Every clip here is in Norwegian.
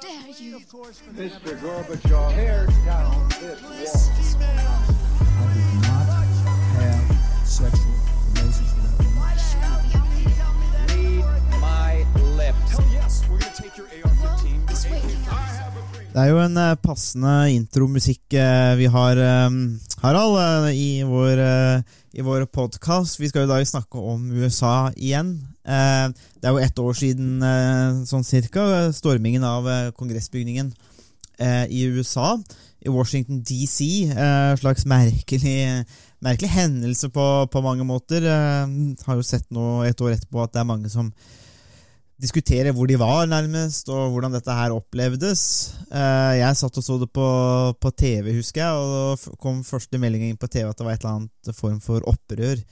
dare you? Mr. Gorbachev, tear down this wall. I did not have sexual relations with that woman. Read my lips. Hell yes, we're gonna take your AR-15. This way. Det er jo en eh, passende intromusikk eh, vi har, eh, Harald, i vår, i vår podkast. Vi skal jo i dag snakke om USA igjen. Eh, det er jo ett år siden, eh, sånn cirka, stormingen av eh, kongressbygningen i USA. I Washington DC. Eh, slags merkelig, merkelig hendelse på, på mange måter. Eh, har jo sett nå et år etterpå at det er mange som diskutere hvor de var, nærmest, og hvordan dette her opplevdes. Jeg satt og så det på, på TV, husker jeg, og da kom første meldingen inn på TV at det var et eller annet form for opprør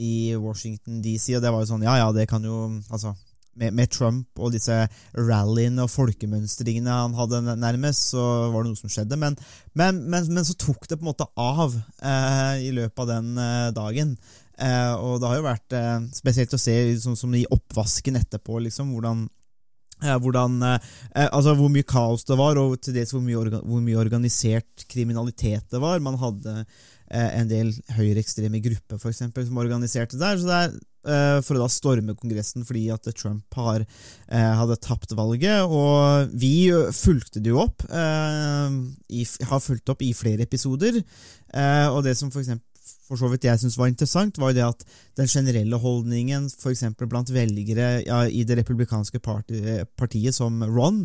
i Washington DC, og det var jo sånn, ja ja, det kan jo Altså, med, med Trump og disse rallyene og folkemønstringene han hadde nærmest, så var det noe som skjedde. Men, men, men, men så tok det på en måte av eh, i løpet av den eh, dagen. Eh, og det har jo vært eh, spesielt å se sånn som i oppvasken etterpå, liksom, hvordan eh, hvordan, eh, altså Hvor mye kaos det var, og til dels hvor mye, orga, hvor mye organisert kriminalitet det var. Man hadde en del høyreekstreme grupper for eksempel, som organiserte der. så det er eh, For å da storme Kongressen fordi at Trump har, eh, hadde tapt valget. Og vi eh, fulgte det jo opp. eh, i, har fulgt opp i flere episoder. eh, og det som for eksempel for så vidt jeg synes var interessant, var jo det at den generelle holdningen f.eks. blant velgere ja, i det republikanske parti, partiet, som Ron,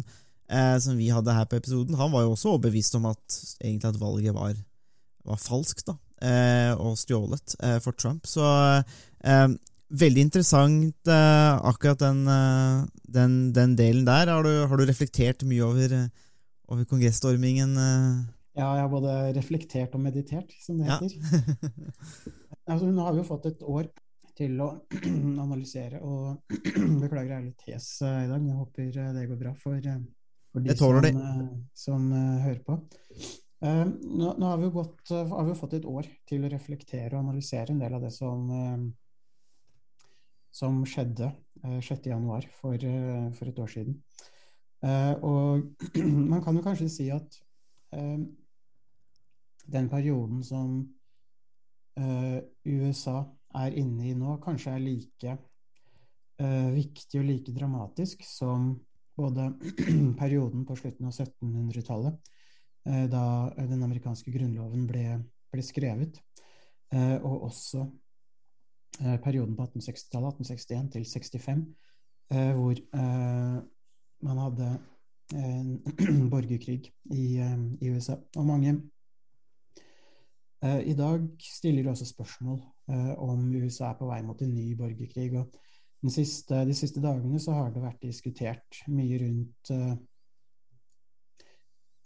eh, som vi hadde her på episoden, han var jo også overbevist om at egentlig at valget var, var falskt da, eh, og stjålet eh, for Trump. Så eh, veldig interessant akkurat den, den, den delen der. Har du, har du reflektert mye over, over kongressstormingen? Ja, jeg har både reflektert og meditert, som det Ja. heter. altså, nå har vi jo fått et år til å analysere, og beklager jeg er litt hes eh, i dag, men jeg håper det går bra for, for de som, som hører på. Eh, nå, nå har, vi gått, eh, har vi fått et år til å reflektere og analysere en del av det som, eh, som skjedde eh, 6. januar for, eh, for et år siden. Eh, og man kan jo kanskje si at eh, den perioden som eh, USA er inne i nå, kanskje er like eh, viktig og like dramatisk som både perioden på slutten av 1700-tallet, eh, da den amerikanske grunnloven ble, ble skrevet, eh, og også eh, perioden på 1860-tallet, 1861 til 65, eh, hvor eh, man hadde en borgerkrig i, eh, i USA. Og mange Eh, I dag stiller også spørsmål eh, om USA er på vei mot en ny borgerkrig. og siste, De siste dagene så har det vært diskutert mye rundt eh, eh,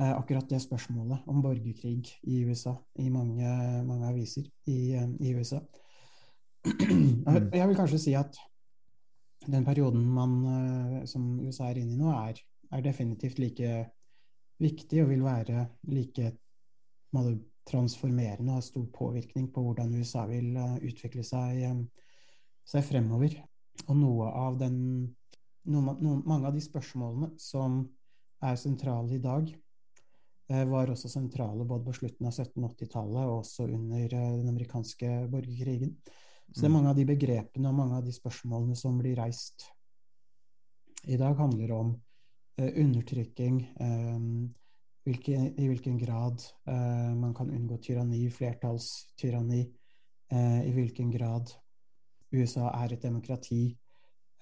akkurat det spørsmålet om borgerkrig i USA i mange, mange aviser i, eh, i USA. Jeg jeg vil kanskje si at den perioden man, eh, som USA er inne i nå, er, er definitivt like viktig og vil være like måte, transformerende og ha stor påvirkning på hvordan USA vil eh, utvikle seg, eh, seg fremover. Og noe av den noen, noen, Mange av de spørsmålene som er sentrale i dag, eh, var også sentrale både på slutten av 1780-tallet og også under eh, den amerikanske borgerkrigen. Så det er mange av de begrepene og mange av de spørsmålene som blir reist i dag, handler om eh, undertrykking, eh, hvilke, i hvilken grad eh, man kan unngå tyranni, flertallstyranni, eh, i hvilken grad USA er et demokrati,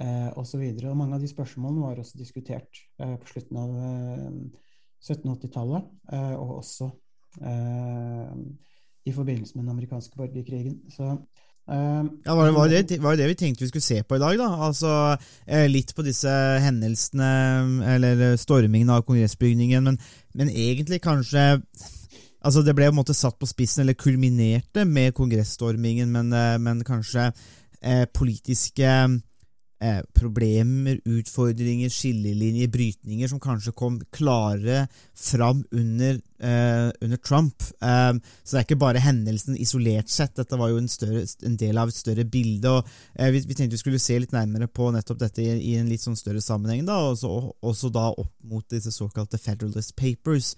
eh, osv. Mange av de spørsmålene var også diskutert eh, på slutten av eh, 1780-tallet, eh, og også eh, i forbindelse med den amerikanske borgerkrigen. Så eh, Ja, var det, var, det, var det vi tenkte vi skulle se på i dag, da? Altså Litt på disse hendelsene, eller stormingen av kongressbygningen, men, men egentlig kanskje Altså Det ble på en måte satt på spissen, eller kulminerte med kongressstormingen, men, men kanskje eh, politiske eh, problemer, utfordringer, skillelinjer, brytninger som kanskje kom klarere fram under eh, under Trump. Eh, så det er ikke bare hendelsen isolert sett, dette var jo en, større, en del av et større bilde. og uh, vi, vi, tenkte vi skulle se litt nærmere på nettopp dette i, i en litt sånn større sammenheng, da, og så, også da opp mot disse såkalte Federalist Papers,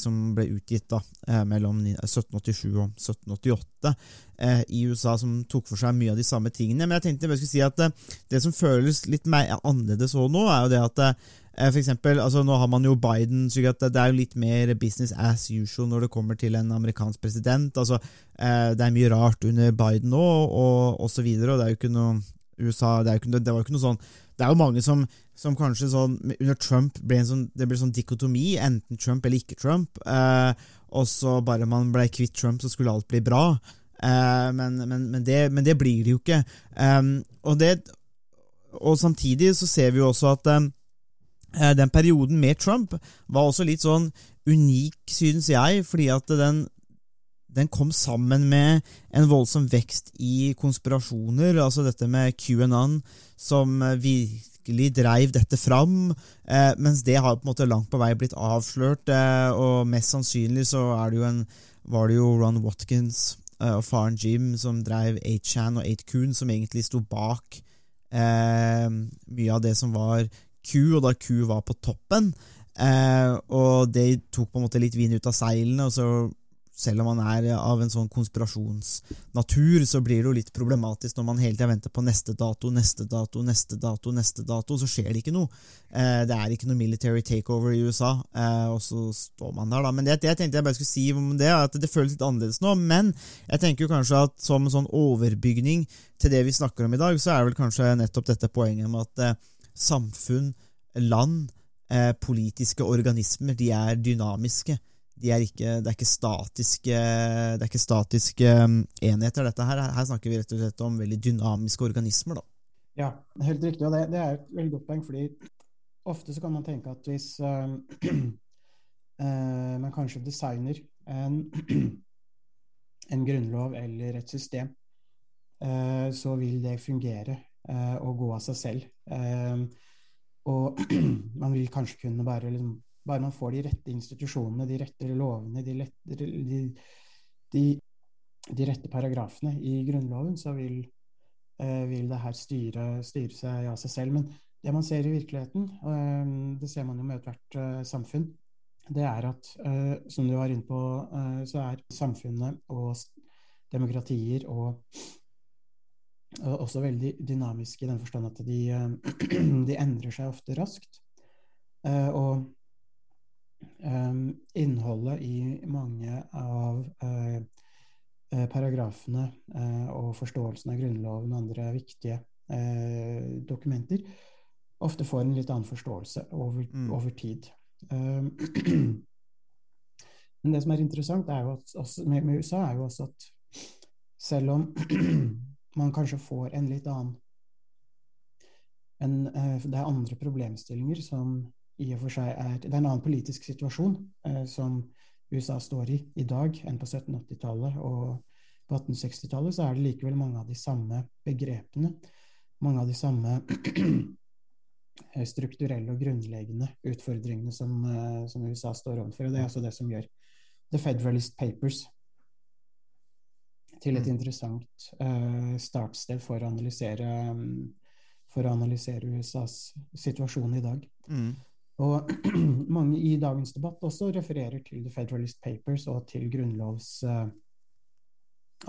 som ble utgitt da, mellom 1787 og 1788 eh, i USA, som tok for seg mye av de samme tingene. Men jeg tenkte jeg skulle si at det som føles litt mer annerledes òg nå, er jo det at for eksempel, altså Nå har man jo Biden, så det er jo litt mer business as usual når det kommer til en amerikansk president. altså eh, Det er mye rart under Biden nå, og så videre og det er jo ikke noe USA, det, ikke, det var jo ikke noe sånn Det er jo mange som, som kanskje sånn Under Trump ble en sånn, det ble sånn dikotomi, enten Trump eller ikke Trump. Eh, og så bare man ble kvitt Trump, så skulle alt bli bra. Eh, men, men, men, det, men, det, blir det jo ikke. Eh, og, det, og samtidig så ser vi jo også at Eh, den perioden med Trump var også litt sånn unik, synes jeg, fordi at den, den kom sammen med en voldsom vekst i konspirasjoner, altså dette med QAnon, som virkelig dreiv dette fram, eh, mens det har på en måte langt på vei blitt avslørt, eh, og mest sannsynlig så det en, var det jo Ron Watkins eh, og faren Jim som dreiv 8chan og 8coon, som egentlig sto bak eh, mye av det som var Q, og da Q var på toppen. Eh, og det tok på en måte litt vind ut av seilene. og så selv om man er av en sånn konspirasjonsnatur, så blir det jo litt problematisk når man hele tida venter på neste dato, neste dato, neste dato, neste dato, så skjer det ikke noe. Eh, det er ikke noe military takeover i USA, eh, og så står man der, da. Men det, jeg tenkte jeg bare skulle si om det, at det føles litt annerledes nå. Men jeg tenker jo kanskje at som en sånn overbygning til det vi snakker om i dag, så er vel kanskje nettopp dette poenget med at eh, samfunn, land, eh, politiske organismer, de er dynamiske. De er ikke, det, er ikke statiske, det er ikke statiske um, enheter, dette her. Her snakker vi rett og slett om veldig dynamiske organismer. da. Ja, helt riktig. Og det, det er et veldig godt poeng. fordi ofte så kan man tenke at hvis øh, øh, man kanskje designer en, en, grunnlov eller et system, øh, så vil det fungere og gå av seg selv. Og man vil kanskje kunne bare liksom, Bare man får de rette institusjonene, de rette lovene, de, lette, de, de, de rette paragrafene i Grunnloven, så vil, eh, vil det her styre, styre, seg av seg selv. Men det man ser i virkeligheten, og eh, det ser man jo med ethvert eh, samfunn, det er at, eh, som du var inne på, eh, så er samfunnet og demokratier og også veldig dynamiske i den forstand at de, eh, de, endrer seg ofte raskt. Eh, og um, innholdet i mange av paragrafene og forståelsen av Grunnloven og andre viktige dokumenter ofte får en litt annen forståelse over, mm. over tid. Men det som er interessant er at, også, med, med USA, er jo også at selv om man kanskje får en litt annen en, uh, Det er andre problemstillinger som i og for seg er Det er en annen politisk situasjon uh, som USA står i i dag enn på 1780-tallet. Og på 1860-tallet så er det likevel mange av de samme begrepene, mange av de samme strukturelle og grunnleggende utfordringene som, uh, som USA står overfor. Og det er altså det som gjør The Federalist Papers til et mm. interessant uh, startsted for å analysere um, for å analysere USAs situasjon i dag. Mm. Og mange i dagens debatt også refererer til The Federalist Papers og til grunnlovs uh,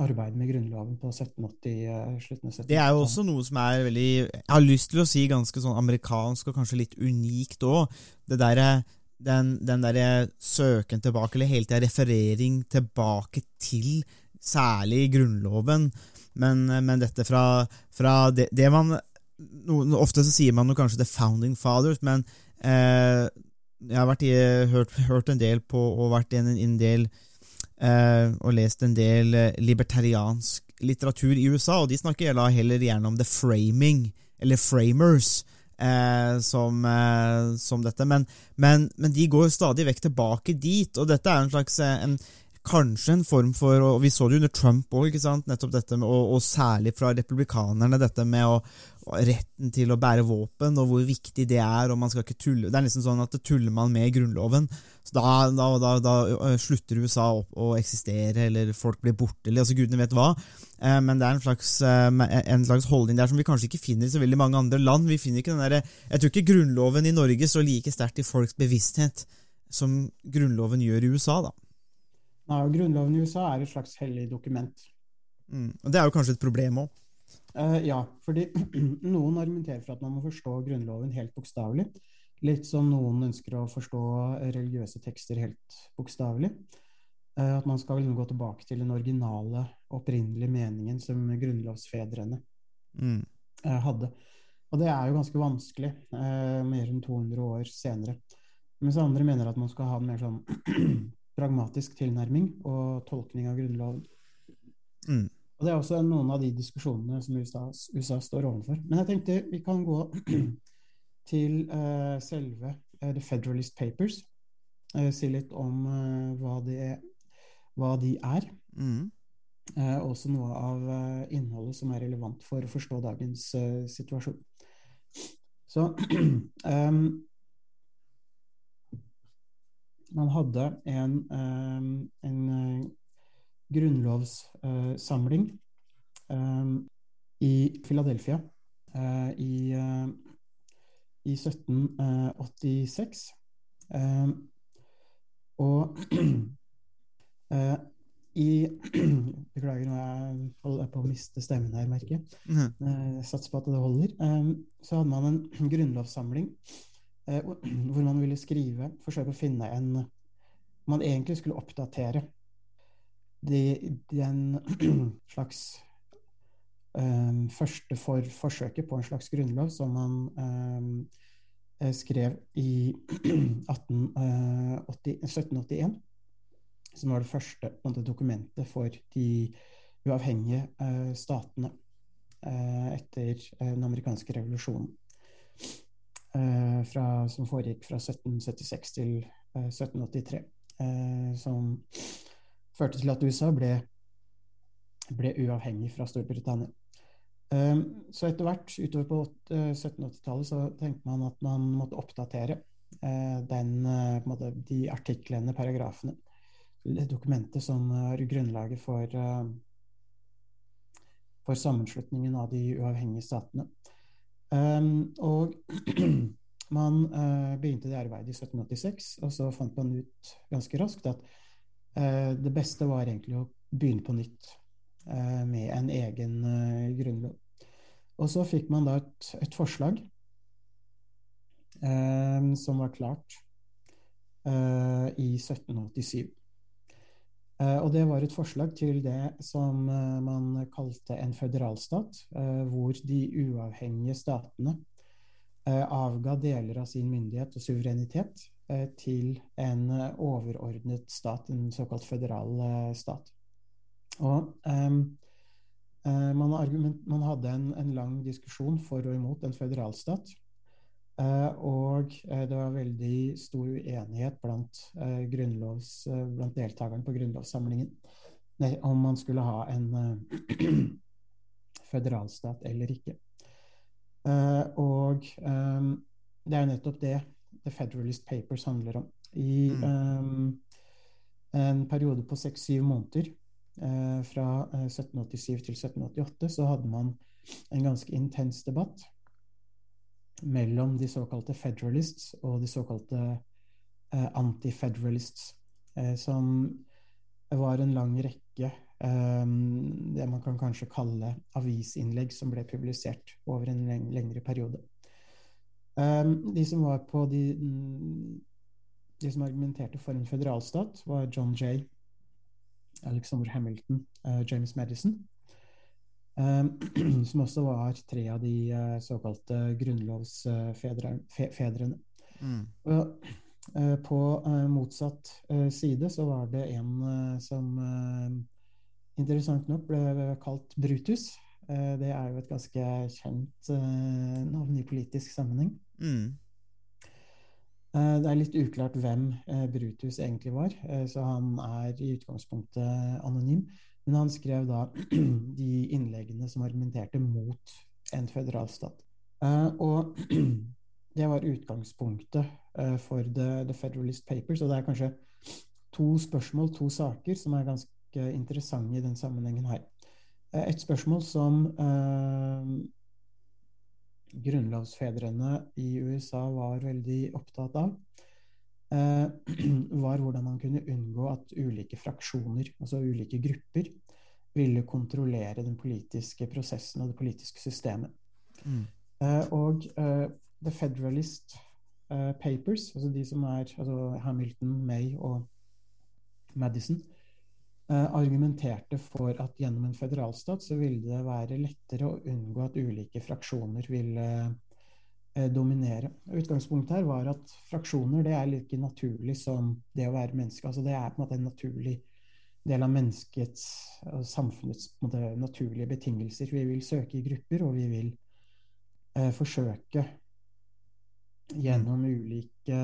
arbeid med Grunnloven på 1780, uh, slutten av 1780 Det er jo også noe som er veldig Jeg har lyst til å si ganske sånn amerikansk og kanskje litt unikt òg. Det derre den, den derre søken tilbake, eller hele tida referering tilbake til særlig i Grunnloven, men, men dette fra, fra det, det, man no, Ofte så sier man jo kanskje The Founding Fathers, men eh, jeg har i, hørt, hørt, en del på og vært en, en del eh, og lest en del eh, libertariansk litteratur i USA, og de snakker da heller gjerne om the framing, eller framers. Eh, som, eh, som, dette, men, men, men, de går stadig vekk tilbake dit, og dette er en slags eh, en, kanskje en form for Og vi så det under Trump òg, nettopp dette og, og, særlig fra republikanerne, dette med å, retten til å bære våpen, og hvor viktig det er. og man skal ikke tulle, Det er liksom sånn at det tuller man med i Grunnloven, så da, da, da, da slutter USA opp å eksistere, eller folk blir borte, eller altså gudene vet hva. Eh, men det er en slags, eh, en slags, holdning der som vi kanskje ikke finner i så veldig mange andre land. Vi finner ikke den der, Jeg tror ikke Grunnloven i Norge står like sterkt i folks bevissthet som Grunnloven gjør i USA. da. Nei, og Grunnloven i USA er et slags hellig dokument. Mm. Og Det er jo kanskje et problem òg? Uh, ja, fordi noen argumenterer for at man må forstå Grunnloven helt bokstavelig. Litt som noen ønsker å forstå religiøse tekster helt bokstavelig. Uh, at man skal liksom gå tilbake til den originale, opprinnelige meningen som grunnlovsfedrene mm. uh, hadde. Og det er jo ganske vanskelig mer enn 200 år senere. Mens andre mener at man skal ha en mer sånn pragmatisk tilnærming og tolkning av Grunnloven. Mm. Og Det er også noen av de diskusjonene som USA, USA står overfor. Men jeg tenkte vi kan gå til uh, selve uh, The Federalist Papers. Uh, si litt om hva, det, hva, de er. Mm. også noe av innholdet som er relevant for å forstå dagens situasjon. Så um, Man hadde en, um, en grunnlovssamling um, i Philadelphia uh, i, uh, i 1786. Um, og i Beklager, nå jeg på å miste stemmen her, merker jeg. Mm. Satser på at det holder. Så hadde man en grunnlovssamling hvor man ville skrive, forsøke å finne en Man egentlig skulle oppdatere de, den slags um, første for, forsøket på en slags grunnlov som man um, skrev i 1880, 1781, som var det første måte, dokumentet for de uavhengige uh, statene uh, etter uh, den amerikanske revolusjonen. Fra, som foregikk fra 1776 til 1783. som førte til at USA ble, ble uavhengig fra Storbritannia. Så etter hvert, utover på 1780-tallet, eh, så tenkte man at man måtte oppdatere den, måte, de artiklene, paragrafene, dokumentet som er grunnlaget for, for sammenslutningen av de uavhengige statene. Um, og man begynte det arbeidet i 1786, og så fant man ut ganske raskt at uh, det beste var egentlig å begynne på nytt uh, med en egen grunnlov. Og så fikk man da et, et forslag som var klart i 1787. og det var et forslag til det som man kalte en føderalstat, hvor de uavhengige statene avga deler av sin myndighet og suverenitet Eh, til en eh, overordnet stat, en såkalt føderal eh, stat. Og um, man, hadde en, en, lang diskusjon for og imot en føderalstat. Uh, og uh, det var veldig stor uenighet blant, uh, blant deltakerne på grunnlovssamlingen om man skulle ha en føderalstat eller ikke. og det er nettopp det The Federalist Papers handler om. I mm. en periode på seks-syv måneder, fra 1787 eh, til 1788, så hadde man en ganske intens debatt mellom de såkalte federalists og de såkalte uh, anti-federalists, uh, som var en lang rekke um, det man kan kanskje kalle avisinnlegg som ble publisert over en lengre periode. Um, de som var på de, de som argumenterte for en føderalstat, var John Jay, Alexander Hamilton, uh, James Madison. Um, som også var tre av de uh, såkalte grunnlovsfedrene. Mm. Og, uh, på motsatt side så var det en som interessant nok ble kalt Brutus. det er jo et ganske kjent navn i politisk sammenheng. Mm. Eh, Det er litt uklart hvem eh, Brutus egentlig var, eh, så han er i utgangspunktet anonym. Men han skrev da de innleggene som argumenterte mot en føderalstat. Eh, Og det var utgangspunktet eh, for The, The Federalist Papers. Og det er kanskje to spørsmål, to saker, som er ganske interessante i den sammenhengen her. Eh, Et spørsmål som eh, grunnlovsfedrene i USA var veldig opptatt av, eh, var hvordan man kunne unngå at ulike fraksjoner, altså ulike grupper, ville kontrollere den politiske prosessen og det politiske systemet. Mm. Eh, og uh, The Federalist eh, Papers, altså de som er altså Hamilton, May og Madison, argumenterte for at gjennom en føderalstat så ville det være lettere å unngå at ulike fraksjoner ville dominere. Utgangspunktet her var at fraksjoner det er like naturlig som det å være menneske. Altså det er på en måte en naturlig del av menneskets og samfunnets på en måte, naturlige betingelser. Vi vil søke i grupper, og vi vil eh, forsøke gjennom ulike,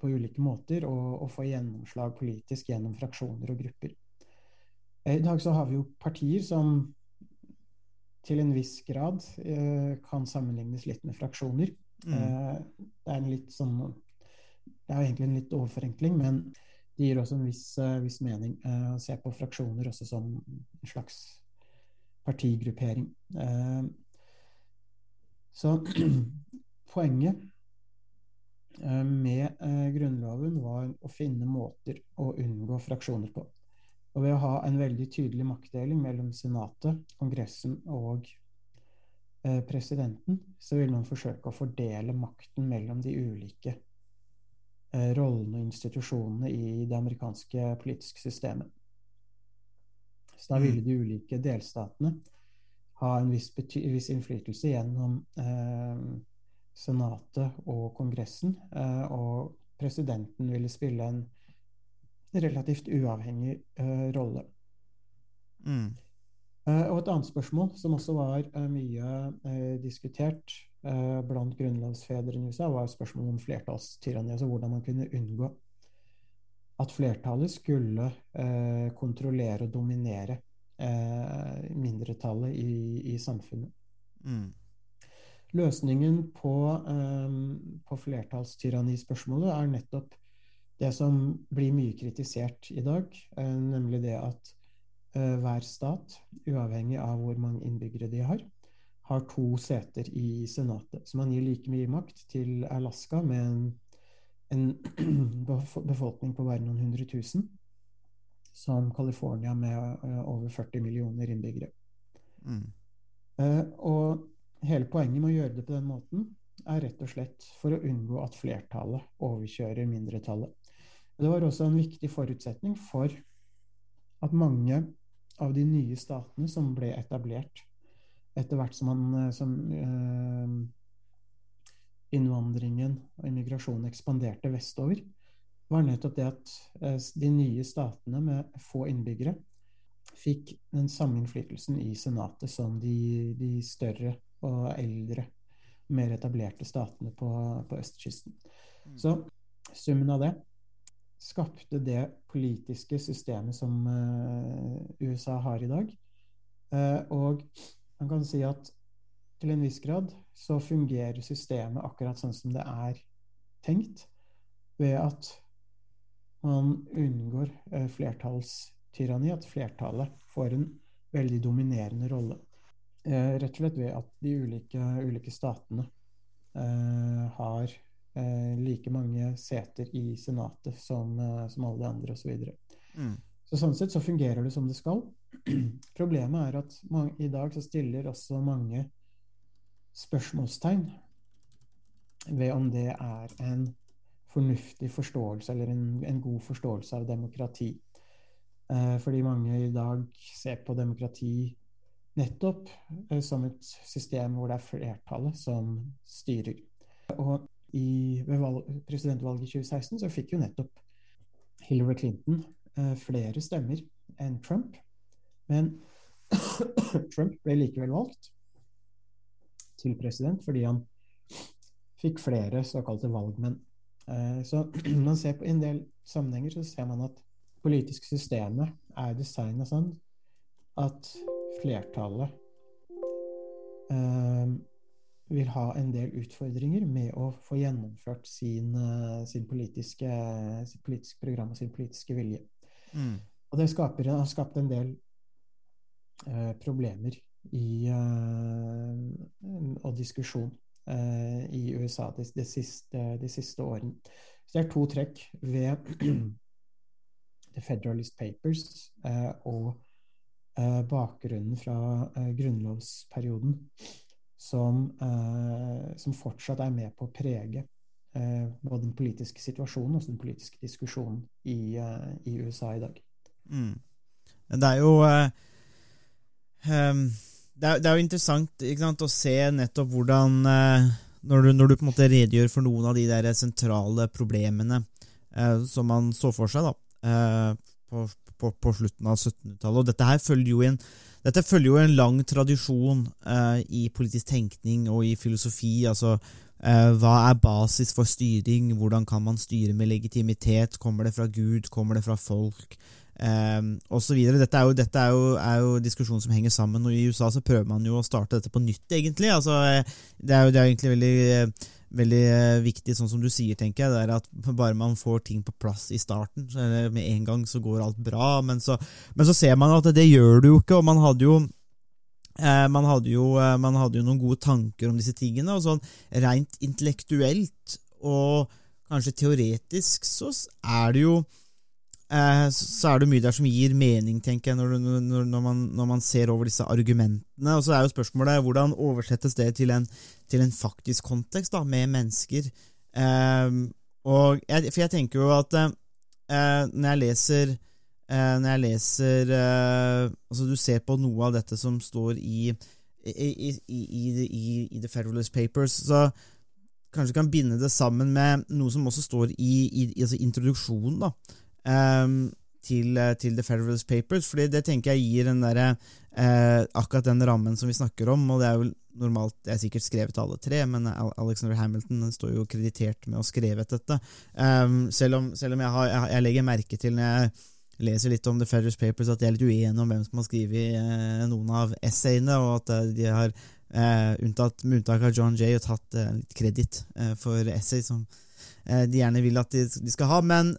på ulike måter å, å få gjennomslag politisk gjennom fraksjoner og grupper. Eh, I dag så har vi jo partier som til en viss grad eh, kan sammenlignes litt med fraksjoner. Mm. Eh, det er en litt sånn Det er egentlig en litt overforenkling, men det gir også en viss, eh, viss mening å se på fraksjoner også som en slags partigruppering. Så poenget med Grunnloven var å finne måter å unngå fraksjoner på. Og ved å ha en veldig tydelig maktdeling mellom Senatet, Kongressen og eh, presidenten, så vil man forsøke å fordele makten mellom de ulike eh, rollene og institusjonene i det amerikanske politiske systemet. Så da ville de ulike delstatene ha en viss, viss innflytelse gjennom eh, Senatet og Kongressen, eh, og presidenten ville spille en relativt uavhengig uh, rolle. Mm. Uh, og et annet spørsmål som også var uh, mye diskutert blant grunnlovsfedrene i USA, var spørsmålet om flertallstyranni. Altså hvordan man kunne unngå at flertallet skulle kontrollere og dominere mindretallet i, i samfunnet. Mm. Løsningen på, um, på flertallstyrannispørsmålet er nettopp det som blir mye kritisert i dag, eh, nemlig det at eh, hver stat, uavhengig av hvor mange innbyggere de har, har to seter i Senatet. Så man gir like mye makt til Alaska med en, en befolkning på bare noen hundre tusen, som California med eh, over 40 millioner innbyggere. Mm. Og hele poenget med å gjøre det på den måten er rett og slett for å unngå at flertallet overkjører mindretallet. Det var også en viktig forutsetning for at mange av de nye statene som ble etablert etter hvert som, man, eh, som eh, innvandringen og immigrasjonen ekspanderte vestover, var nettopp det at eh, de nye statene med få innbyggere fikk den samme innflytelsen i Senatet som de, de større og eldre, mer etablerte statene på, på østkysten. Så summen av det skapte det politiske systemet som eh, USA har i dag. Eh, og man kan si at til en viss grad så fungerer systemet akkurat sånn som det er tenkt, ved at man unngår eh, flertallstyranni, at flertallet får en veldig dominerende rolle. Rett og slett ved at de ulike, ulike statene har like mange seter i Senatet som, eh, som alle de andre, osv. Mm. Så sånn sett så fungerer det som det skal. Problemet er at man, i dag så stiller også mange spørsmålstegn ved om det er en fornuftig forståelse eller en, en god forståelse av demokrati. Eh, fordi mange i dag ser på demokrati nettopp eh, som et system hvor det er flertallet som styrer. Og i, ved valg, presidentvalget i 2016 så fikk jo nettopp Hillary Clinton eh, flere stemmer enn Trump. Men Trump ble likevel valgt til president fordi han fikk flere såkalte valgmenn. Eh, Så man ser på en del sammenhenger så ser man at politiske systemet er designet sånn at flertallet eh, vil ha en del utfordringer med å få gjennomført sin, eh, sin politiske, sitt politiske program og sin politiske vilje. Mm. Og det skaper, har skapt en del eh, problemer i, eh, og diskusjon eh, i USA de, de, siste, de siste årene. Så det er to trekk ved The Federalist Papers eh, og eh, bakgrunnen fra grunnlovsperioden som, eh, som fortsatt er med på å prege eh, både den politiske situasjonen og den politiske diskusjonen i, eh, i USA i dag. Mm. Det er jo ehm, det, er, det er jo interessant sant, å se nettopp hvordan når, du, når du på en måte redegjør for noen av de der sentrale problemene eh, som man så for seg da, eh, på, på, på slutten av 1700-tallet. Og dette her følger jo en, dette følger jo en lang tradisjon eh, i politisk tenkning og i filosofi. altså eh, Hva er basis for styring? Hvordan kan man styre med legitimitet? Kommer det fra Gud? Kommer det fra folk? Eh, og så videre. Dette, er jo, jo, jo diskusjonen som henger sammen, og i USA så prøver man jo å starte dette på nytt, egentlig. Altså, eh, det, er jo, det er jo egentlig veldig, eh, veldig eh, viktig, sånn som du sier, tenker jeg, det er at bare man får ting på plass i starten, eller med en gang så går alt bra, men så, men så ser man at det gjør du jo ikke, og man hadde jo eh, man, hadde jo, eh, man hadde jo noen gode tanker om disse tingene, og sånn rent intellektuelt og kanskje teoretisk så er det jo eh, så er det mye der som gir mening, tenker jeg, når, når, når, man, når, man, ser over disse argumentene. Og så er jo spørsmålet hvordan oversettes det til en, til en faktisk kontekst, da, med mennesker. Eh, og jeg, for jeg tenker jo at eh, når jeg leser eh, Når jeg leser eh, Altså, du ser på noe av dette som står i i, i, i, i The Federalist Papers, så kanskje kan binde det sammen med noe som også står i, altså introduksjonen. da, um, til, til, The Federalist Papers, fordi det tenker jeg gir den der, eh, akkurat den rammen som vi snakker om. og det er jo normalt, Det er sikkert skrevet alle tre, men Alexander Hamilton står jo kreditert med å ha skrevet dette. Um, selv, om, selv om, jeg, har, jeg, jeg legger merke til når jeg leser litt om The Federalist Papers, at de er litt uenige om hvem som har skrevet eh, noen av essayene, og at eh, de har, eh, unntatt, med unntak av John Jay, tatt eh, litt kreditt eh, for essay som eh, de gjerne vil at de, de skal ha. Men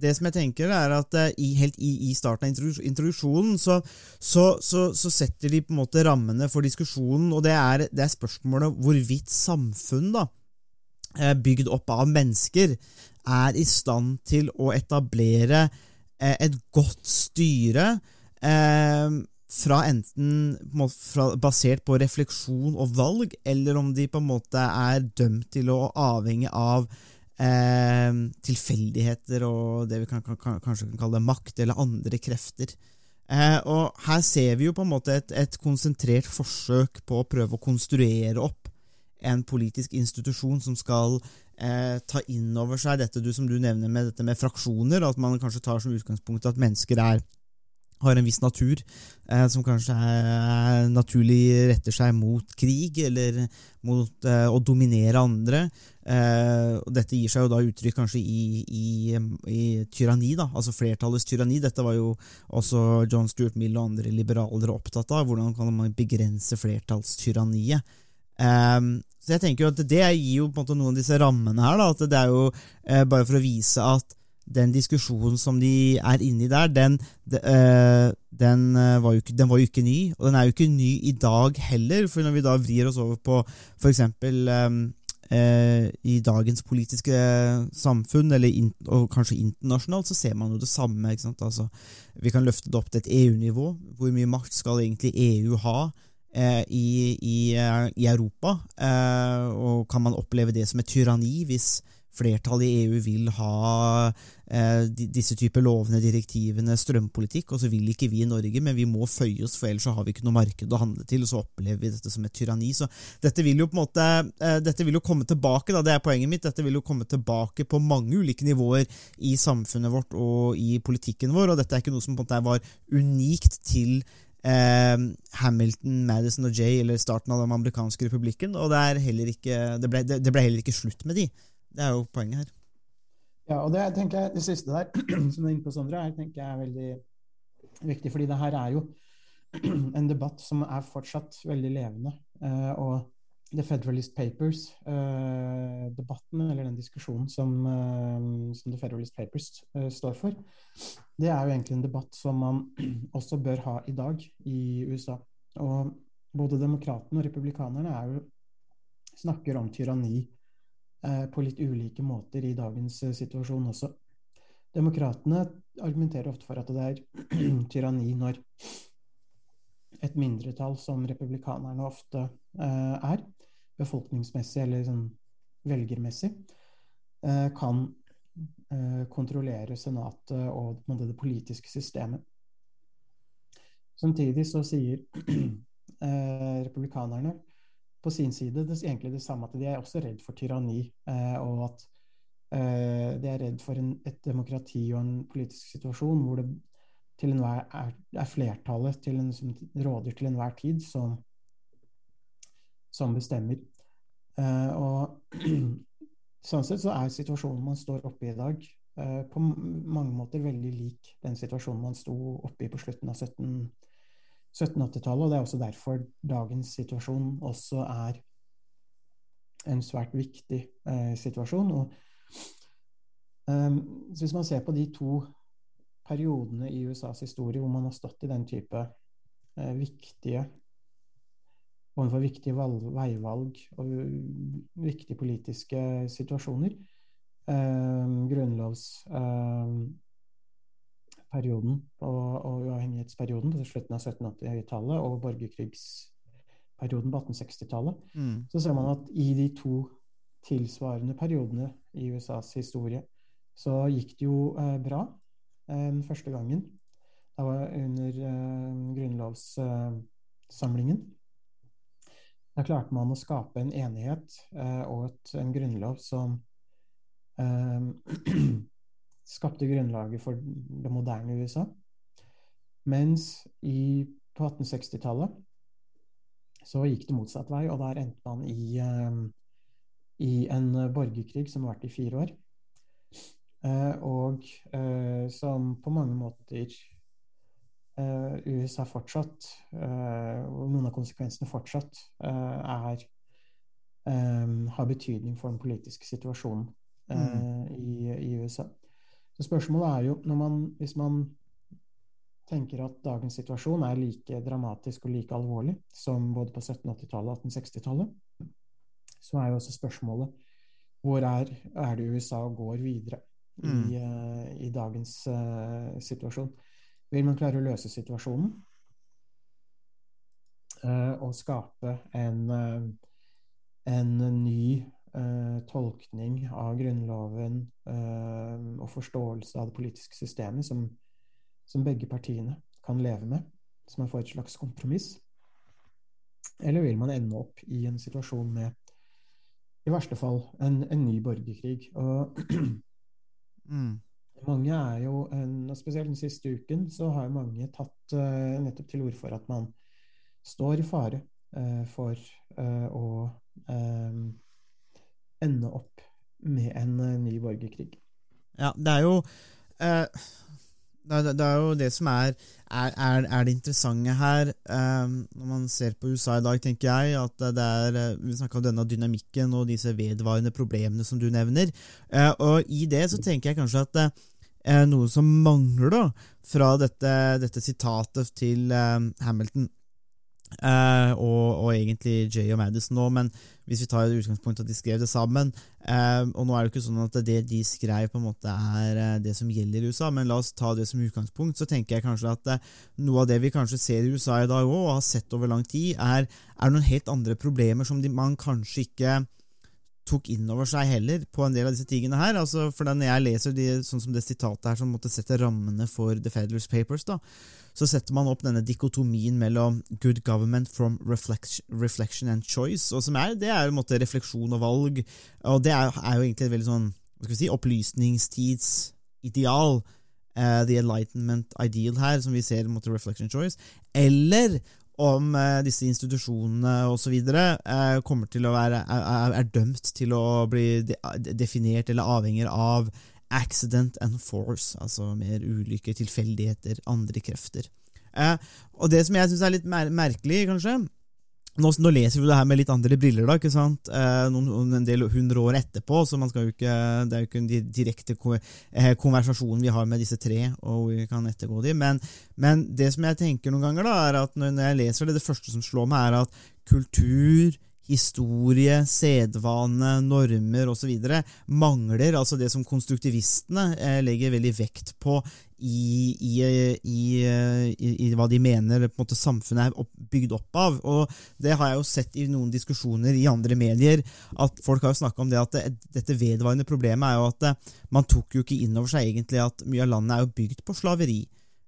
det som jeg tenker, er at uh, i, helt i, i, starten av introduksjonen så, så, så, så, setter de på en måte rammene for diskusjonen, og det er, det er spørsmålet hvorvidt samfunn, da, uh, bygd opp av mennesker, er i stand til å etablere uh, et godt styre fra enten fra, basert på refleksjon og valg, eller om de på en måte er dømt til å avhenge av eh, tilfeldigheter og det vi kan, kan, kanskje kan kalle makt, eller andre krefter. Eh, og her ser vi jo på en måte et, et, konsentrert forsøk på å prøve å konstruere opp en politisk institusjon som skal eh, ta inn over seg dette du, som du nevner med dette med fraksjoner, at man kanskje tar som utgangspunkt at mennesker er har en viss natur, eh, som kanskje er, naturlig retter seg mot krig eller mot eh, å dominere andre. Eh, og Dette gir seg jo da uttrykk kanskje i, i, i, tyranni, da, altså flertallets tyranni. Dette var jo også John Stuart Mill og andre liberalere opptatt av. Hvordan kan man begrense flertallstyranniet? Eh, så jeg tenker jo at Det gir jo på en måte noen av disse rammene her. da, at det er jo eh, Bare for å vise at den diskusjonen som de er inne i der, den, de, øh, den, uh, var ikke, den, var jo ikke, ny. Og den er jo ikke ny i dag heller, for når vi da vrir oss over på f.eks. Um, uh, i dagens politiske samfunn, in, og kanskje internasjonalt, så ser man jo det samme. Altså, vi kan løfte det opp til et EU-nivå. Hvor mye makt skal egentlig EU ha? I, i, i, Europa, og kan man oppleve det som et tyranni hvis flertallet i EU vil ha eh, disse typer lovene, direktivene, strømpolitikk, og så vil ikke vi i Norge, men vi må føye oss, for ellers så har vi ikke noe marked å handle til, og så opplever vi dette som et tyranni. Så dette vil jo på en måte, eh, dette vil jo komme tilbake, da, det er poenget mitt, dette vil jo komme tilbake på mange ulike nivåer i samfunnet vårt og i politikken vår, og dette er ikke noe som på en måte var unikt til Eh, Hamilton, Madison og Jay, eller starten av den amerikanske republikken. Og det, ble, det, ble, heller ikke slutt med de. Det er jo poenget her. Ja, og det tenker jeg, det siste der, som du er inne på, Sondre, er, tenker jeg er veldig viktig. fordi det her er jo en debatt som er fortsatt veldig levende. Eh, og The Federalist Papers-debatten, eller den diskusjonen som, eh, som The Federalist Papers eh, står for, det er jo egentlig en debatt som man også bør ha i dag i USA. Og både demokratene og republikanerne er jo, snakker om tyranni eh, på litt ulike måter i dagens eh, situasjon også. Demokratene argumenterer ofte for at det er tyranni når et mindretall, som republikanerne ofte eh, er, befolkningsmessig eller sånn velgermessig, eh, kan eh, kontrollere Senatet og det politiske systemet. Samtidig så sier eh, republikanerne på sin side det, egentlig det samme, at de er også redd for tyranni, eh, og at eh, de er redd for en, et demokrati og en politisk situasjon hvor det til enhver er, er flertallet til en, som råder til enhver tid, som, som bestemmer. Eh, og sånn sett så er situasjonen man står oppe i i dag, eh, på mange måter veldig lik den situasjonen man sto oppe i på slutten av 17 1780-tallet, og det er også derfor dagens situasjon også er en svært viktig eh, situasjon. Og, eh, hvis man ser på de to periodene i USAs historie hvor man har stått i den type eh, viktige overfor viktige valg, veivalg og viktige politiske situasjoner, eh, grunnlovs eh, perioden og, og uavhengighetsperioden på slutten av 1780-tallet og borgerkrigsperioden på 1860-tallet, mm. så ser man at i de to tilsvarende periodene i USAs historie så gikk det jo eh, bra eh, første gangen. Det var under eh, grunnlovssamlingen. Da klarte man å skape en enighet eh, og et, en grunnlov som eh, skapte grunnlaget for det moderne USA. Mens i, på 1860-tallet så gikk det motsatt vei, og der endte man i, uh, i en borgerkrig som varte i fire år. Uh, og uh, som på mange måter USA fortsatt, og noen av konsekvensene fortsatt, er, har betydning for den politiske situasjonen mm. i, i USA. Så spørsmålet er jo, man, hvis man tenker at dagens situasjon er like dramatisk og like alvorlig som både på 1780-tallet og 1860-tallet, så er jo også spørsmålet hvor er, er det USA går videre i, mm. uh, i dagens uh, situasjon? Vil man klare å løse situasjonen uh, og skape en, en ny eh, tolkning av Grunnloven eh, og forståelse av det politiske systemet som, som, begge partiene kan leve med, så man får et slags kompromiss? Eller vil man ende opp i en situasjon med i verste fall en, en ny borgerkrig? Og mm. mange er jo, og spesielt den siste uken, så har jo mange tatt uh, nettopp til orde for at man står i fare uh, for uh, å ende opp med en uh, ny borgerkrig. Ja, det er jo eh, det, det, er jo det som er, er, er, det interessante her, Eh, når man ser på USA i dag, tenker jeg, at det er Vi snakka om denne dynamikken og disse vedvarende problemene som du nevner. Eh, og i det så tenker jeg kanskje at uh, noe som mangler da, fra dette, dette sitatet til Hamilton, Uh, og, og, egentlig Jay og Madison nå, men hvis vi tar utgangspunkt at de skrev det sammen uh, Og nå er det ikke sånn at det de skrev, på en måte er uh, det som gjelder i USA, men la oss ta det som utgangspunkt. Så tenker jeg kanskje at noe av det vi kanskje ser i USA i dag òg, og har sett over lang tid, er, er noen helt andre problemer som de, man kanskje ikke tok inn over seg heller på en del av disse tingene her. Altså, for Når jeg leser de, sånn som det sitatet her som måtte sette rammene for The Federals Papers, da, så setter man opp denne dikotomien mellom good government from reflection and choice. og som er, Det er jo en måte refleksjon og valg, og det er, er jo egentlig et veldig sånn hva skal vi si, opplysningstidsideal. Uh, the Enlightenment Ideal her, som vi ser mot Reflection Choice, eller om uh, disse institusjonene osv. Eh, kommer er, er, dømt til å bli de, definert eller avhenger av accident and force, altså mer ulykker, tilfeldigheter, andre krefter. Eh, og det som jeg syns er litt mer merkelig, kanskje nå, nå, leser vi det her med litt andre briller, da, ikke sant? Eh, noen, en del hundre år etterpå, så man skal jo ikke, det er jo ikke en direkte konversasjonen konversasjon vi har med disse tre, og vi kan ettergå dem. Men, men det som jeg tenker noen ganger, da, er at når jeg leser det, det første som slår meg, er at kultur, historie, sedvane, normer osv. mangler altså det som konstruktivistene eh, legger veldig vekt på i, i, i, i, hva de mener måte samfunnet er bygd opp av. Og Det har jeg jo sett i noen diskusjoner i andre medier, at folk har jo snakka om det at det, dette vedvarende problemet er jo at det, man tok jo ikke inn over seg egentlig at mye av landet er jo bygd på slaveri.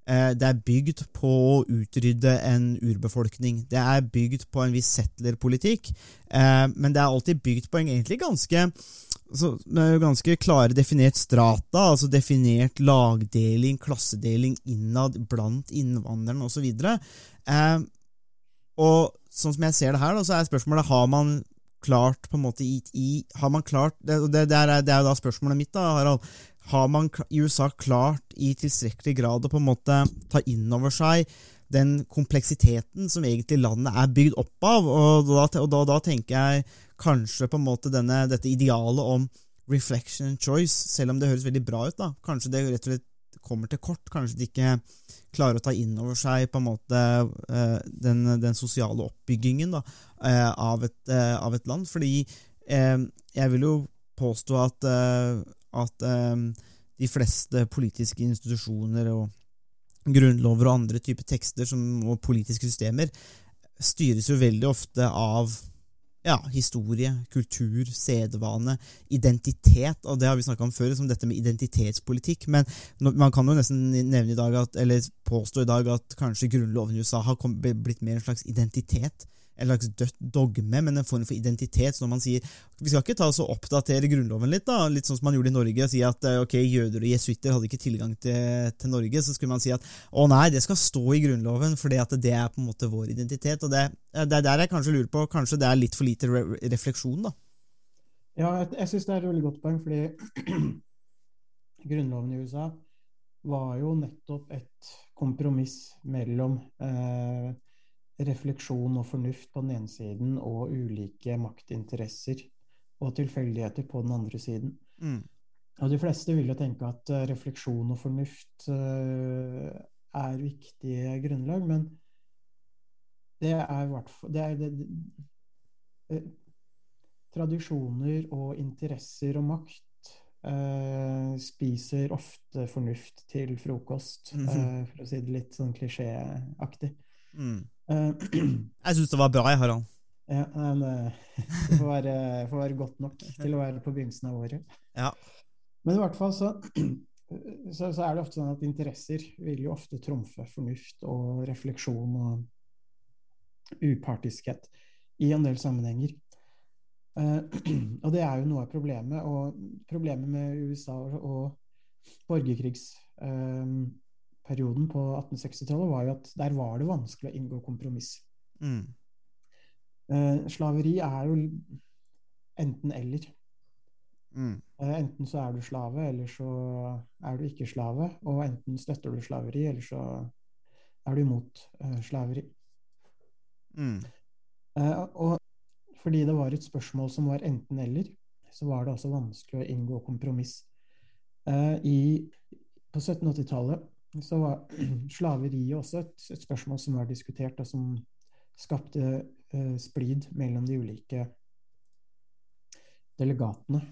Eh, det er bygd på å utrydde en urbefolkning. Det er bygd på en viss settlerpolitikk, eh, men det er alltid bygd på en egentlig ganske så det jo ganske klare definert strata, altså definert lagdeling, klassedeling innad blant innvandrerne osv. Og, og sånn som jeg ser det her, så er spørsmålet har man klart på en måte i, i Har man klart det, det, det, er, det er jo da spørsmålet mitt, da, Harald har man i USA klart i tilstrekkelig grad å på en måte ta inn over seg den kompleksiteten som egentlig landet er bygd opp av. Og da, og da, da tenker jeg kanskje på en måte denne, dette idealet om reflection and choice, selv om det høres veldig bra ut. da, Kanskje det rett og slett kommer til kort. Kanskje de ikke klarer å ta inn over seg på en måte eh, den, den sosiale oppbyggingen da, eh, av, et, eh, av et land. Fordi jeg vil jo påstå at at um, de fleste politiske institusjoner og grunnlover og andre typer tekster som, og politiske systemer styres jo veldig ofte av ja, historie, kultur, sedvane, identitet. og Det har vi snakka om før, som dette med identitetspolitikk. Men man kan jo nesten nevne i dag at, eller påstå i dag at kanskje grunnloven i USA har blitt mer en slags identitet en slags dogme, men en form for identitet. Så når man sier vi skal ikke ta oss og oppdatere Grunnloven litt, da, litt sånn som man gjorde i Norge, og si at eh, ok, jøder og jesuitter hadde ikke tilgang til, til, Norge, så skulle man si at å nei, det skal stå i Grunnloven, for det er på en måte vår identitet. og Det, det er der jeg kanskje lurer på, kanskje det er litt for lite re refleksjon, da? Ja, jeg, jeg syns det er et veldig godt poeng, fordi Grunnloven i USA var jo nettopp et kompromiss mellom eh, refleksjon og fornuft på den ene siden og ulike maktinteresser og tilfeldigheter på den andre siden. Mm. Og de fleste vil jo tenke at uh, refleksjon og fornuft uh, er viktige grunnlag, men det er i hvert fall det er, det, det, uh, Tradisjoner og interesser og makt spiser ofte fornuft til frokost, mm -hmm. for å si det litt sånn klisjéaktig. Mm. Jeg syns det var bra, jeg, Harald. Ja, men det får være, får være, godt nok til å være på begynnelsen av året. Ja. Men i hvert fall så, så, så, er det ofte sånn at interesser vil jo ofte trumfe fornuft og refleksjon og upartiskhet i en del sammenhenger. Uh, og det er jo noe av problemet. Og problemet med USA og borgerkrigs uh, perioden på 1860-tallet, var jo at der var det vanskelig å inngå kompromiss. Mm. Eh, slaveri er jo enten-eller. Mm. Eh, enten så er du slave, eller så er du ikke slave. Og enten støtter du slaveri, eller så er du imot eh, slaveri. Mm. Og fordi det var et spørsmål som var enten-eller, så var det også vanskelig å inngå kompromiss. I, på 1780-tallet så var slaveriet også et, et, spørsmål som var diskutert, og som skapte uh, splid mellom de ulike delegatene.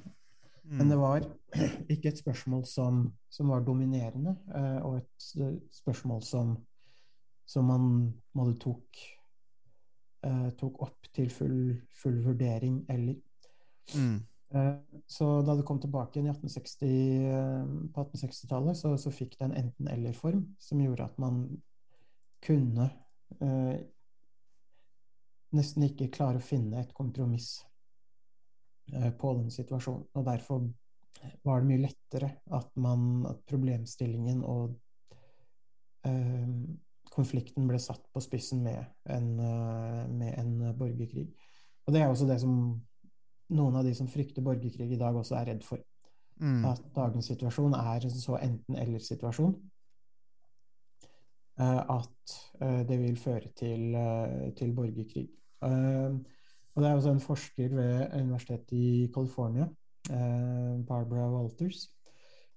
Mm. Men det var ikke et spørsmål som, som var dominerende, uh, og et spørsmål som, som man måtte tok, uh, tok opp til full, full vurdering eller. Mm. Eh, så da det kom tilbake igjen 1860, eh, på 1860-tallet, så, så, fikk det en enten-eller-form som gjorde at man kunne eh, nesten ikke klare å finne et kompromiss eh, på den situasjonen. Og derfor var det mye lettere at, man, at problemstillingen og eh, konflikten ble satt på spissen med en, eh, med en borgerkrig. Og det er også det som noen av de som frykter borgerkrig i dag, også er redd for. Mm. at dagens situasjon er en så enten-eller-situasjon. eh, At eh, det vil føre til, eh, til borgerkrig. Og det er også en forsker ved Universitetet i California, Barbara Walters,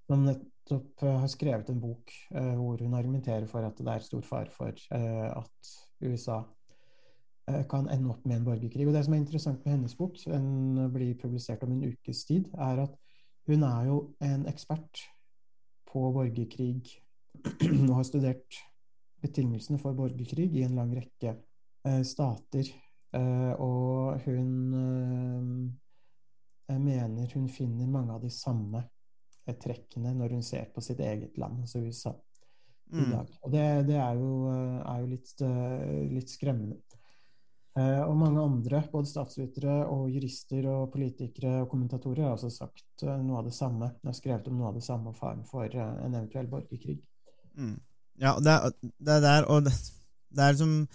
som nettopp har skrevet en bok hvor hun argumenterer for at det er stor fare for at USA kan ende opp med en borgerkrig. Og det som er interessant med hennes bok, den blir publisert om en ukes tid, er at hun er jo en ekspert på borgerkrig og har studert betingelsene for borgerkrig i en lang rekke eh, stater. Eh, og hun eh, mener hun finner mange av de samme eh, trekkene når hun ser på sitt eget land, altså USA, i Mm. dag. Og det, det er jo, eh, er jo litt, eh, litt skremmende. Eh, og mange andre, både statsvitere og jurister og politikere og kommentatorer, har også sagt eh, noe av det samme. De har skrevet om noe av det samme faren for eh, en eventuell borgerkrig. Mm. Ja, det er, det er der, og det, det er liksom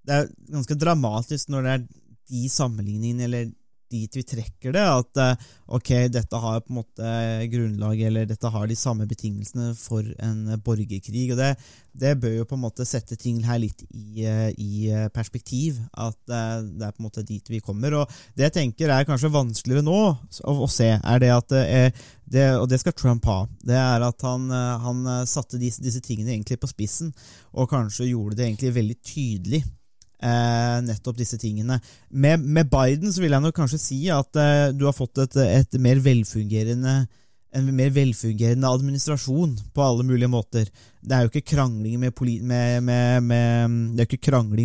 Det er ganske dramatisk når det er de sammenligningene, eller dit vi trekker det, at eh, ok, dette har på en måte grunnlag, eller dette har de samme betingelsene for en borgerkrig, og det, det bør jo på en måte sette ting her litt i, eh, i perspektiv, at eh, det er på en måte dit vi kommer, og det jeg tenker er kanskje vanskeligere nå å, å se, er det at eh, det, og det skal Trump ha, det er at han, eh, han eh, satte disse, disse tingene egentlig på spissen, og kanskje gjorde det egentlig veldig tydelig. Eh, nettopp disse tingene. Med, med Biden så vil jeg nok kanskje si at eh, du har fått et, et mer velfungerende en mer velfungerende administrasjon på alle mulige måter. Det er jo ikke krangling med, med, med, med,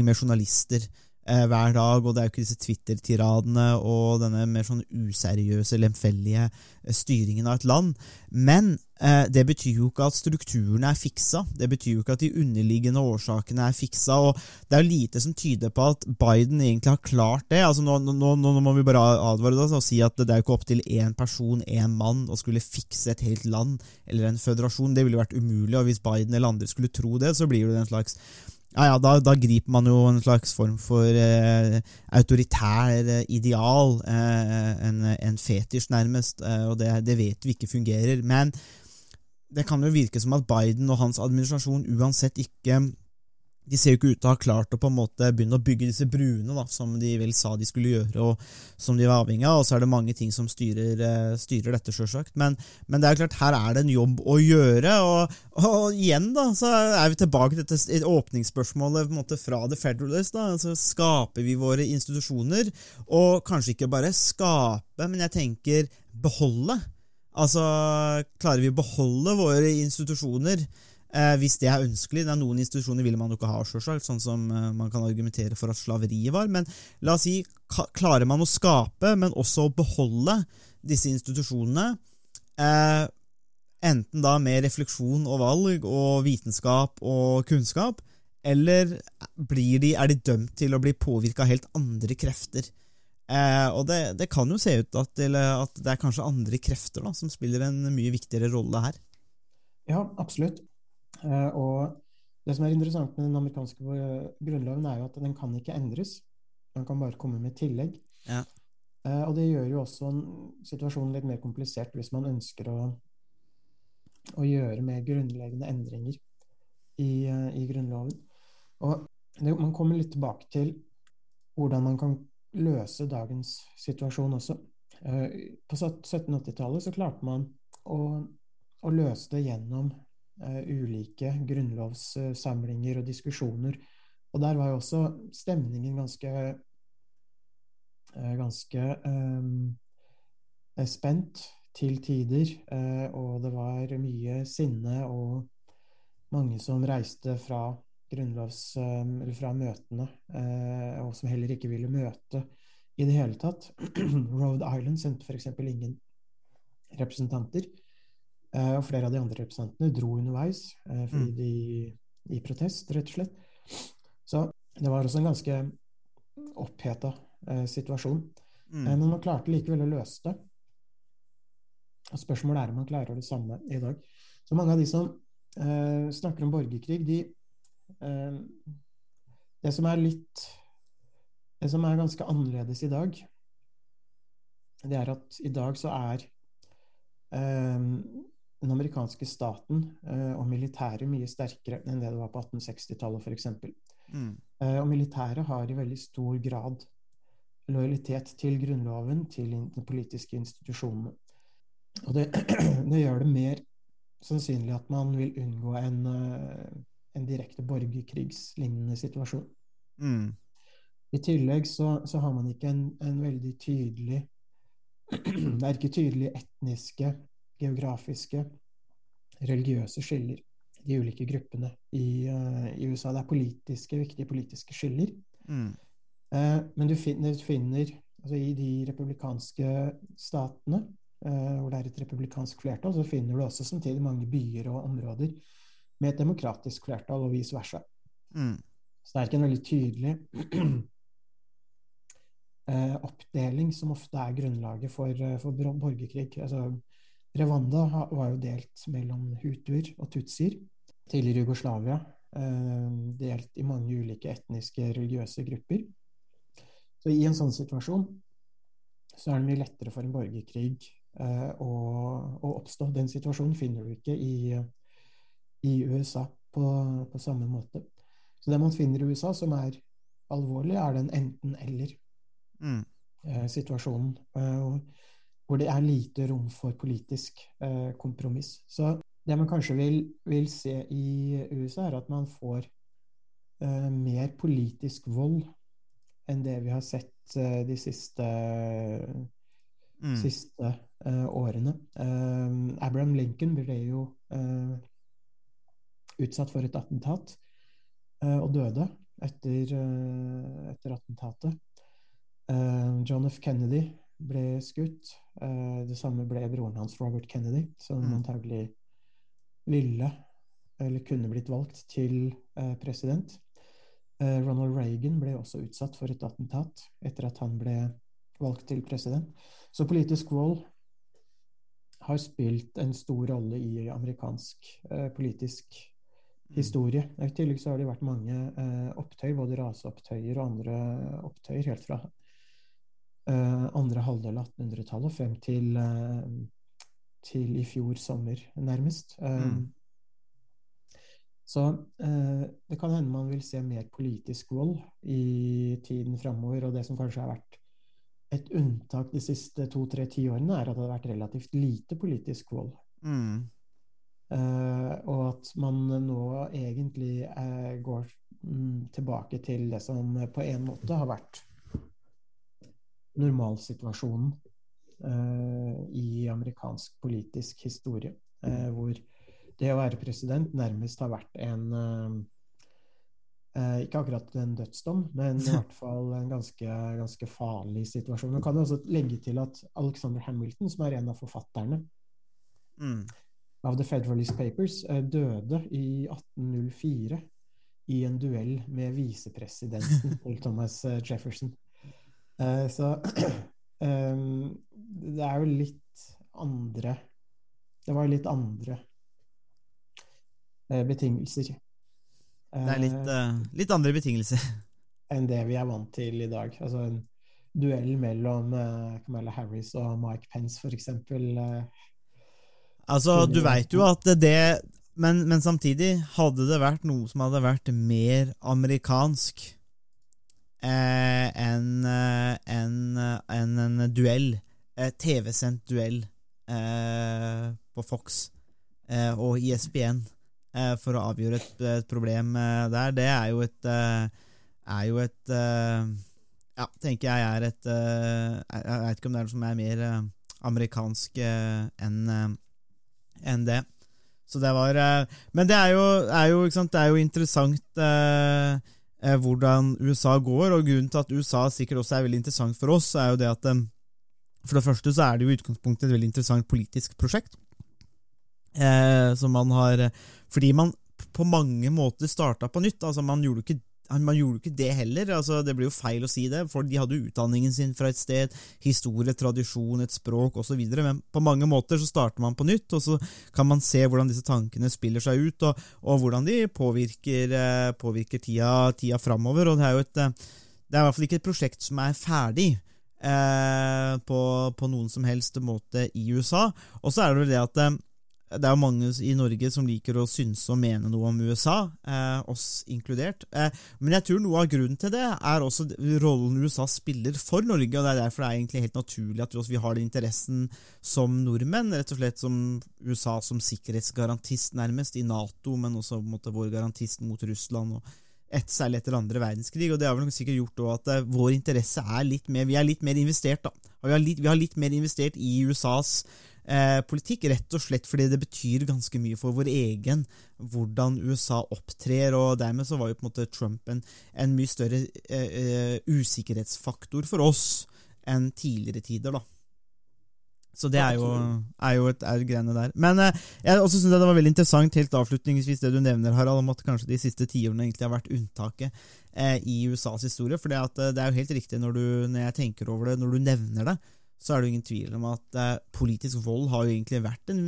er journalister eh, hver dag, og det er jo ikke disse Twitter-tiradene og denne mer sånn useriøse, lemfeldige eh, styringen av et land. Men eh, det betyr jo ikke at strukturene er fiksa. Det betyr jo ikke at de underliggende årsakene er fiksa. og Det er jo lite som tyder på at Biden egentlig har klart det. altså Nå, nå, nå, må vi bare advare oss og si at det er jo ikke opp til én person, én mann, å skulle fikse et helt land eller en føderasjon. Det ville vært umulig. og Hvis Biden eller andre skulle tro det, så blir det en slags ja, ja, da, da, griper man jo en slags form for eh, autoritær eh, ideal, eh, en, en, fetisj nærmest, eh, og det, det, vet vi ikke fungerer. Men det kan jo virke som at Biden og hans administrasjon uansett ikke de ser jo ikke ut til å ha klart å på en måte begynne å bygge disse bruene da, som de vel sa de skulle gjøre, og som de var avhengig av. Og så er det mange ting som styrer, styrer dette, sjølsagt. Men, men, det er jo klart, her er det en jobb å gjøre. Og, og igjen da, så er vi tilbake til dette åpningsspørsmålet på en måte fra The Federalist. da, altså Skaper vi våre institusjoner? Og kanskje ikke bare skape, men jeg tenker beholde. Altså, klarer vi å beholde våre institusjoner? Eh, hvis det er ønskelig. Det er Noen institusjoner vil man jo ikke ha, selvsagt, sånn som eh, man kan argumentere for at slaveriet var. Men la oss si, klarer man å skape, men også å beholde disse institusjonene? Eh, enten da med refleksjon og valg og vitenskap og kunnskap, eller de, er de dømt til å bli påvirka av helt andre krefter? Eh, og det, det, kan jo se ut at, at, det er kanskje andre krefter da, som spiller en mye viktigere rolle her. Ja, absolutt. Uh, og det som er interessant med den amerikanske grunnloven, er jo at den kan ikke endres. Den kan bare komme med tillegg. Ja. Uh, og det gjør jo også situasjonen litt mer komplisert hvis man ønsker å, å gjøre mer grunnleggende endringer i, i Grunnloven. Og det, man kommer litt tilbake til hvordan man kan løse dagens situasjon også. på 1780-tallet så klarte man å, å løse det gjennom ulike grunnlovssamlinger og diskusjoner. Og der var jo også stemningen ganske uh, ganske um, spent til tider. Og det var mye sinne og mange som reiste fra grunnlovs... eller fra møtene, og som heller ikke ville møte i det hele tatt. Rhode Island sendte f.eks. ingen representanter. Uh, og flere av de andre representantene dro underveis uh, fordi Mm. de i protest, rett og slett. Så det var også en ganske oppheta uh, situasjon. Mm. men man klarte likevel å løse det. Og spørsmålet er om man klarer det samme i dag. Så mange av de som snakker om borgerkrig, de Det som er litt Det som er ganske annerledes i dag, det er at i dag så er eh, den amerikanske staten eh, og militæret mye sterkere enn det det var på 1860-tallet, f.eks. Mm. Eh, og militæret har i veldig stor grad lojalitet til Grunnloven, til de politiske institusjonene. Og det, det gjør det mer sannsynlig at man vil unngå en, eh, en direkte borgerkrigslignende situasjon. Mm. I tillegg så, så har man ikke en, en veldig tydelig Det er ikke tydelige etniske, geografiske, religiøse skiller de ulike gruppene i, uh, i USA. Det er politiske, viktige politiske skiller. Mm. Uh, men du finner, du finner altså i de republikanske statene, uh, hvor det er et republikansk flertall, så finner du også samtidig mange byer og områder med et demokratisk flertall, og vice versa. Mm. Så det er ikke en veldig tydelig oppdeling som ofte er grunnlaget for, for borgerkrig. Altså, Rwanda var jo delt mellom hutuer og tutsier. Tidligere Jugoslavia eh, delt i mange ulike etniske, religiøse grupper. Så i en sånn situasjon så er det mye lettere for en borgerkrig eh, å, å oppstå. Den situasjonen finner du ikke i, i USA på, på samme måte. Så det man finner i USA som er alvorlig, er den enten-eller Mm. eh, hvor det er lite rom for politisk eh, kompromiss. Så det man kanskje vil, vil se i USA, er at man får eh, mer politisk vold enn det vi har sett eh, de siste, Mm. siste eh, årene. Eh, Abraham Lincoln ble jo eh, utsatt for et attentat eh, og døde etter, etter attentatet. Eh, John F. Kennedy ble skutt. Eh, det samme ble broren hans, Robert Kennedy, som Mm. antagelig ville eller kunne blitt valgt til eh, president. Eh, Ronald Reagan ble også utsatt for et attentat etter at han ble valgt til president. Så politisk vold har spilt en stor rolle i amerikansk eh, politisk historie. I tillegg så har det vært mange eh, opptøyer, både raseopptøyer og andre opptøyer, helt fra andre halvdel av 1800-tallet og frem til, eh, til i fjor sommer, nærmest. Eh, Mm. Så eh, det kan hende man vil se mer politisk vold i tiden framover, og det som kanskje har vært et unntak de siste to-tre tiårene, er at det har vært relativt lite politisk vold. Mm. Eh, og at man nå egentlig eh, går mm, tilbake til det som på en måte har vært normalsituasjonen eh, i amerikansk politisk historie, eh, hvor det å være president nærmest har vært en eh, eh, Ikke akkurat en dødsdom, men i hvert fall en ganske, ganske farlig situasjon. Man kan også legge til at Alexander Hamilton, som er en av forfatterne Mm. av The Federalist Papers, eh, døde i 1804 i en duell med visepresidenten til Thomas Jefferson. Eh, Så um, det er jo litt andre Det var litt andre eh, betingelser. Det er litt, uh, litt andre betingelser. enn det vi er vant til i dag. Altså en duell mellom uh, Kamala Harris og Mike Pence, for eksempel. Altså, du veit jo at det men, men samtidig, hadde det vært noe som hadde vært mer amerikansk enn eh, en, eh, enn en duell, eh, TV-sendt duell eh, på Fox eh, og ISBN eh, for å avgjøre et, et problem eh, der, det er jo et eh, er jo et eh, Ja, tenker jeg er et eh, Jeg veit ikke om det er noe som er mer eh, amerikansk eh, enn eh, enn det. Så det var eh, Men det er jo, er jo, det er jo interessant eh, eh, hvordan USA går, og grunnen til at USA sikkert også er veldig interessant for oss, er jo det at eh, For det første så er det jo i utgangspunktet et veldig interessant politisk prosjekt. Eh, som man har Fordi man på mange måter starta på nytt. altså Man gjorde ikke man gjorde ikke det heller. altså Det blir jo feil å si det, for de hadde jo utdanningen sin fra et sted, historie, tradisjon, et språk osv. Men på mange måter så starter man på nytt, og så kan man se hvordan disse tankene spiller seg ut, og, og hvordan de påvirker, eh, påvirker tida, tida framover. Og det er jo et eh, det er i hvert fall ikke et prosjekt som er ferdig. eh, på, på noen som helst måte i USA. Og så er det vel det at eh, det er mange i Norge som liker å synse og mene noe om USA, eh, oss inkludert. Eh, men jeg tror noe av grunnen til det er også rollen USA spiller for Norge. og Det er derfor det er egentlig helt naturlig at vi, har den interessen som nordmenn. Rett og slett som USA som sikkerhetsgarantist, nærmest, i Nato, men også måte, vår garantist mot Russland. og et, særlig etter andre verdenskrig, og det har vel sikkert gjort at uh, vår interesse er litt mer Vi er litt mer investert, da. Vi har litt, vi har litt mer investert i USAs eh, politikk, rett og slett fordi det betyr ganske mye for vår egen hvordan USA opptrer, og dermed så var jo på en måte Trump en, en mye større eh, eh usikkerhetsfaktor for oss enn tidligere tider, da. Så det er jo, er jo et, er greiene der. Men eh, jeg også synes det var veldig interessant, helt avslutningsvis, det du nevner, Harald, om at kanskje de siste tiårene egentlig har vært unntaket eh, i USAs historie. For det, eh, det er jo helt riktig når, du, når jeg tenker over det, når du nevner det, så er det jo ingen tvil om at eh, politisk vold har jo egentlig vært en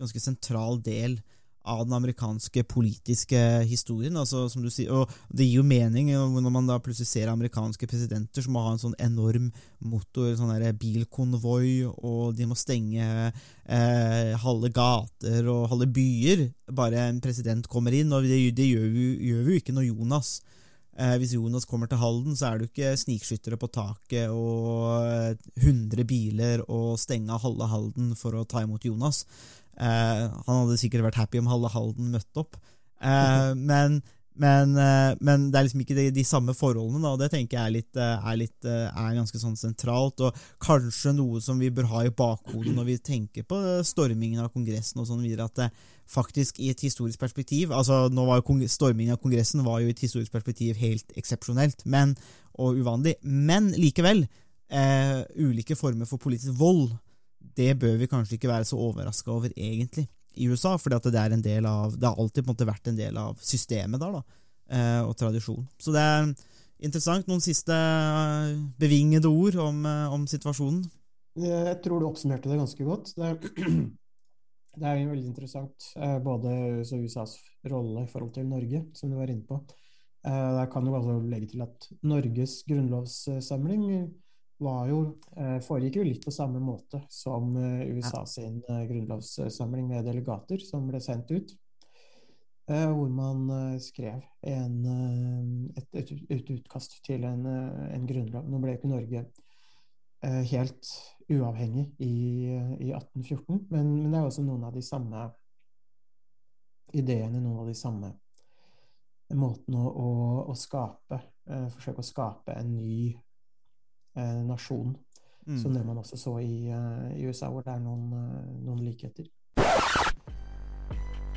ganske sentral del av den amerikanske politiske historien. altså som du sier, og Det gir jo mening når man da plutselig ser amerikanske presidenter som må ha en sånn enorm motor, sånn der bilkonvoi, og de må stenge eh, halve gater og halve byer bare en president kommer inn. og Det, det gjør, vi, gjør vi jo ikke når Jonas Eh, hvis Jonas kommer til Halden, så er det jo ikke snikskyttere på taket og 100 eh, biler og stenge halve Halden for å ta imot Jonas. Eh, han hadde sikkert vært happy om halve Halden møtte opp. Eh, men, men, eh, men, det er liksom ikke de, de samme forholdene, da, og det tenker jeg er, litt, eh, er, litt, er ganske sånn sentralt. Og kanskje noe som vi bør ha i bakhodet når vi tenker på stormingen av Kongressen og sånn videre. at det faktisk i et historisk perspektiv altså nå var jo Stormingen av Kongressen var jo i et historisk perspektiv helt eksepsjonelt og uvanlig. Men likevel, eh, ulike former for politisk vold, det bør vi kanskje ikke være så overraska over, egentlig, i USA. For det er Det har alltid på en måte vært en del av systemet der, da, eh, og tradisjonen. Så det er interessant. Noen siste eh, bevingede ord om, eh, om situasjonen? Jeg tror du oppsummerte det ganske godt. Det er Det er jo veldig interessant, eh, både USAs rolle i forhold til Norge, som du var inne på. Eh, jeg kan jo altså legge til at Norges grunnlovssamling var jo, eh, foregikk jo litt på samme måte som USA sin grunnlovssamling med delegater som ble sendt ut. Hvor man skrev en, et, et, et, utkast til en, en grunnlov. Nå ble ikke Norge helt uavhengig i, i 1814. Men, men, det er også noen av de samme ideene, noen av de samme måtene å, å, å skape eh, Forsøke å skape en ny eh, nasjon. Mm. Som det man også så i, uh, i USA, hvor det er noen, uh, noen likheter.